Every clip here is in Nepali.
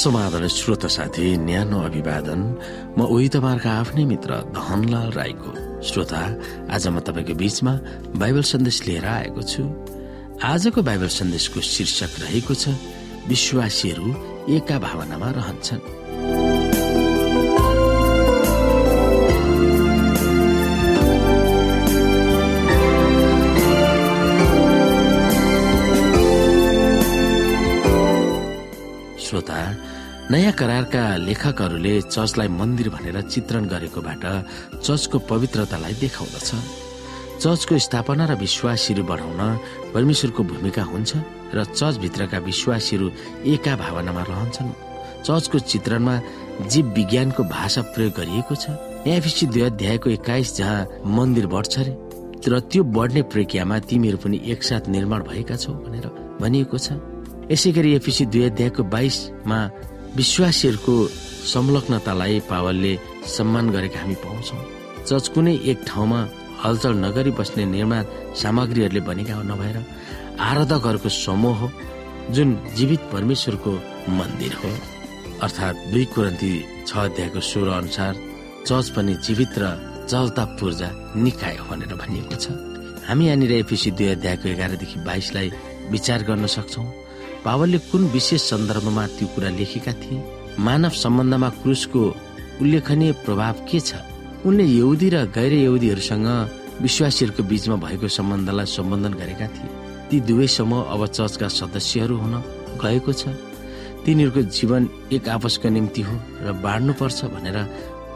समाधान श्रोता साथी न्यानो अभिवादन। म उही तपाईँहरूका आफ्नै मित्र धनलाल राईको श्रोता। आज म तपाईँको बीचमा बाइबल सन्देश लिएर आएको छु। आजको बाइबल सन्देशको शीर्षक रहेको छ विश्वासीहरू एका भावनामा रहन्छन्। नयाँ करारका लेखकहरूले चर्चलाई मन्दिर भनेर चित्रण गरेकोबाट चर्चको पवित्रतालाई देखाउँदछ। चर्चको स्थापना र विश्वासीहरू बढाउन परमेश्वरको भूमिका हुन्छ र चर्चभित्रका विश्वासीहरू एका भावनामा रहन्छन्। चर्चको चित्रणमा जीव विज्ञानको भाषा प्रयोग गरिएको छ। एफिसी दुई अध्यायको एक्काइस जहाँ मन्दिर बढ्छ रे। र त्यो बढ्ने प्रक्रियामा तिमीहरू पनि एकसाथ निर्माण भएका छौ भनेर भनिएको छ। यसै गरी एफिसी दुई अध्यायको बाइसमा विश्वासीहरूको संलग्नतालाई पावलले सम्मान गरेका हामी पाउँछौँ। चर्च कुनै एक ठाउँमा हलचल नगरी बस्ने निर्माण सामग्रीहरूले बनेका नभएर आराधकहरूको समूह हो जुन जीवित परमेश्वरको मन्दिर हो। अर्थात् दुई कुरन्ती छ अध्यायको सोह्र अनुसार चर्च पनि जीवित र चलता पूर्जा निकाय हो भनेर भनिएको छ। हामी यहाँनिर एफिसी दुई अध्यायको एघारदेखि बाइसलाई विचार गर्न सक्छौँ। पावलले कुन विशेष सन्दर्भमा त्यो कुरा लेखेका थिए? मानव सम्बन्धमा क्रुसको उल्लेखनीय प्रभाव के छ? उनले यहुदी र गैर यहुदीहरूसँग विश्वासीहरूको बीचमा भएको सम्बन्धलाई सम्बोधन गरेका थिए। ती दुवै समूह अब चर्चका सदस्यहरू हुन गएको छ। तिनीहरूको जीवन एक आपसको निम्ति हो र बाँड्नु पर्छ भनेर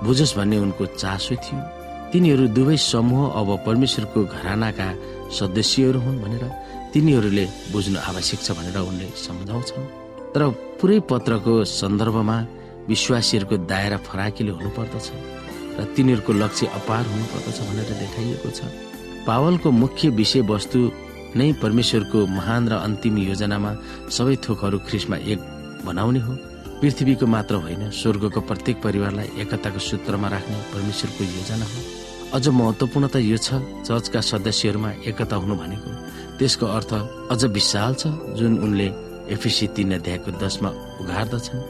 बुझोस् भन्ने उनको चासो थियो। तिनीहरू दुवै समूह अब परमेश्वरको घरानाका सदस्यहरू हुन् भनेर तिनीहरूले बुझ्नु आवश्यक छ भनेर उनले सम्झाउँछन्। तर पुरै पत्रको सन्दर्भमा विश्वासीहरूको दायरा फराकिलो हुनुपर्दछ र तिनीहरूको लक्ष्य अपार हुनुपर्दछ भनेर देखाइएको छ। पावलको मुख्य विषयवस्तु नै परमेश्वरको महान र अन्तिम योजनामा सबै थोकहरू ख्रिसमा एक बनाउने हो। पृथ्वीको मात्र होइन स्वर्गको प्रत्येक परिवारलाई एकताको सूत्रमा राख्ने परमेश्वरको योजना हो। अझ महत्वपूर्ण त यो छ चर्चका सदस्यहरूमा एकता हुनु भनेको। त्यसको अर्थ अझ विशाल छ जुन उनले एफिसी तीन अध्यायको दसमा उघार्दछन्।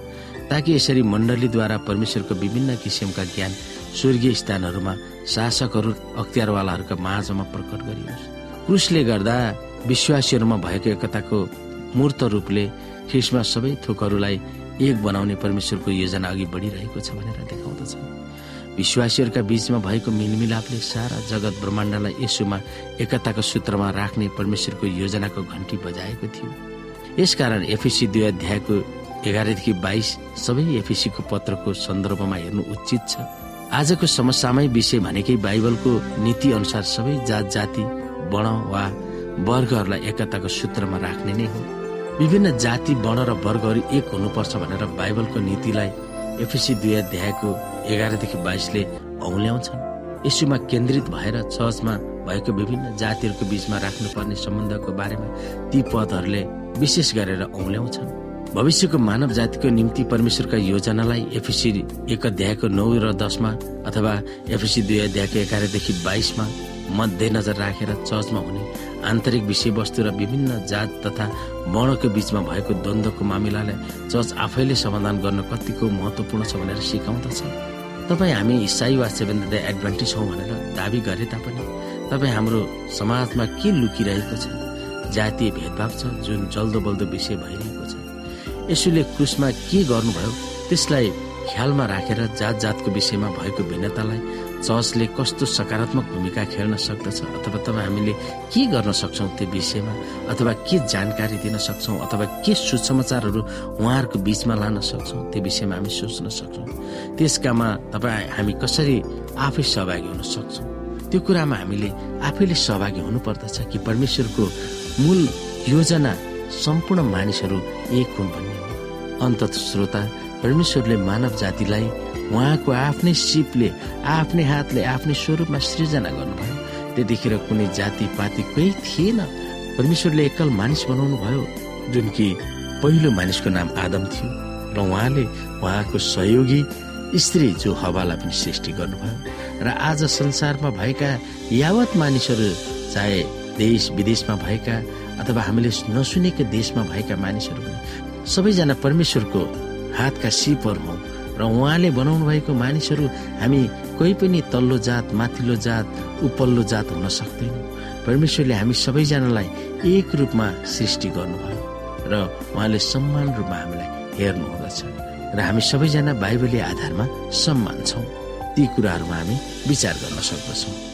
ताकि यसरी मण्डलीद्वारा परमेश्वरको विभिन्न किसिमका ज्ञान स्वर्गीय स्थानहरूमा शासकहरू अख्तियारवालाहरूका माझमा प्रकट गरियोस्। क्रुसले गर्दा विश्वासीहरूमा भएको एकताको मूर्त रूपले ख्रिसमा सबै थोकहरूलाई एक बनाउने परमेश्वरको योजना अघि बढिरहेको छ भनेर देखाउँदछ विश्वासीहरूका बीचमा भएको मिलमिलापले सारा जगत ब्रह्माण्डलाई यसोमा एकताको सूत्रमा राख्ने परमेश्वरको योजनाको घन्टी बजाएको थियो। यसकारण एफिसी दुई अध्यायको एघारदेखि बाइस सबै एफिसीको पत्रको सन्दर्भमा हेर्नु उचित छ। आजको समस्यामै विषय भनेकै बाइबलको नीति अनुसार सबै जात जाति वर्ण वा वर्गहरूलाई एकताको सूत्रमा राख्ने नै हो। विभिन्न जाति वर्ण र वर्गहरू एक हुनुपर्छ भनेर बाइबलको नीतिलाई एफिसी दुई अध्यायको एघारदेखि बाइसले औल्याउँछन्। यसुमा केन्द्रित भएर चर्चमा भएको विभिन्न जातिहरूको बीचमा राख्नुपर्ने सम्बन्धको बारेमा ती पदहरूले विशेष गरेर औल्याउँछन्। भविष्यको मानव जातिको निम्ति परमेश्वरका योजनालाई एफिसी एक अध्यायको नौ र दसमा अथवा एफिसी दुई अध्यायको एघारदेखि बाइसमा मध्यनजर राखेर चर्चमा हुने आन्तरिक विषयवस्तु र विभिन्न जात तथा वर्णको बीचमा भएको द्वन्द्वको मामिलालाई चर्च आफैले समाधान गर्न कतिको महत्वपूर्ण छ भनेर सिकाउँदछ। तपाईँ हामी इसाई वा सेभेन एडभान्टेज हौ भनेर दावी गरे तापनि तपाईँ हाम्रो समाजमा के लुकिरहेको छ जातीय भेदभाव छ जुन जल्दो बल्दो विषय भइरहेको छ यसुले क्रुसमा के गर्नुभयो त्यसलाई ख्यालमा राखेर जात जातको विषयमा भएको भिन्नतालाई चर्चले कस्तो सकारात्मक भूमिका खेल्न सक्दछ? अथवा तपाईँ हामीले के गर्न सक्छौँ त्यो विषयमा? अथवा के जानकारी दिन सक्छौँ? अथवा के सुसमाचारहरू उहाँहरूको बिचमा लान सक्छौँ? त्यो विषयमा हामी सोच्न सक्छौँ। त्यसकामा तपाईँ हामी कसरी आफै सहभागी हुन सक्छौँ? त्यो कुरामा हामीले आफैले सहभागी हुनुपर्दछ कि परमेश्वरको मूल योजना सम्पूर्ण मानिसहरू एक हुन् भन्ने हो। अन्त श्रोता परमेश्वरले मानव जातिलाई उहाँको आफ्नै सिपले आफ्नै हातले आफ्नै स्वरूपमा सृजना गर्नुभयो। त्यतिखेर कुनै जाति पाति कोही थिएन। परमेश्वरले एकल मानिस बनाउनु भयो जुन कि पहिलो मानिसको नाम आदम थियो र उहाँले उहाँको सहयोगी स्त्री जो हवालाई पनि सृष्टि गर्नुभयो। र आज संसारमा भएका यावत मानिसहरू चाहे देश विदेशमा भएका अथवा हामीले नसुनेका देशमा भएका मानिसहरू पनि सबैजना परमेश्वरको हातका सिपहरू हौ र उहाँले बनाउनु भएको मानिसहरू हामी कोही पनि तल्लो जात माथिल्लो जात उपल्लो जात हुन सक्दैनौँ। परमेश्वरले हामी सबैजनालाई एक रूपमा सृष्टि गर्नुभयो र उहाँले सम्मान रूपमा हामीलाई हेर्नुहुँदछ र हामी सबैजना बाइबली आधारमा सम्मान छौँ। ती कुराहरूमा हामी विचार गर्न सक्दछौँ।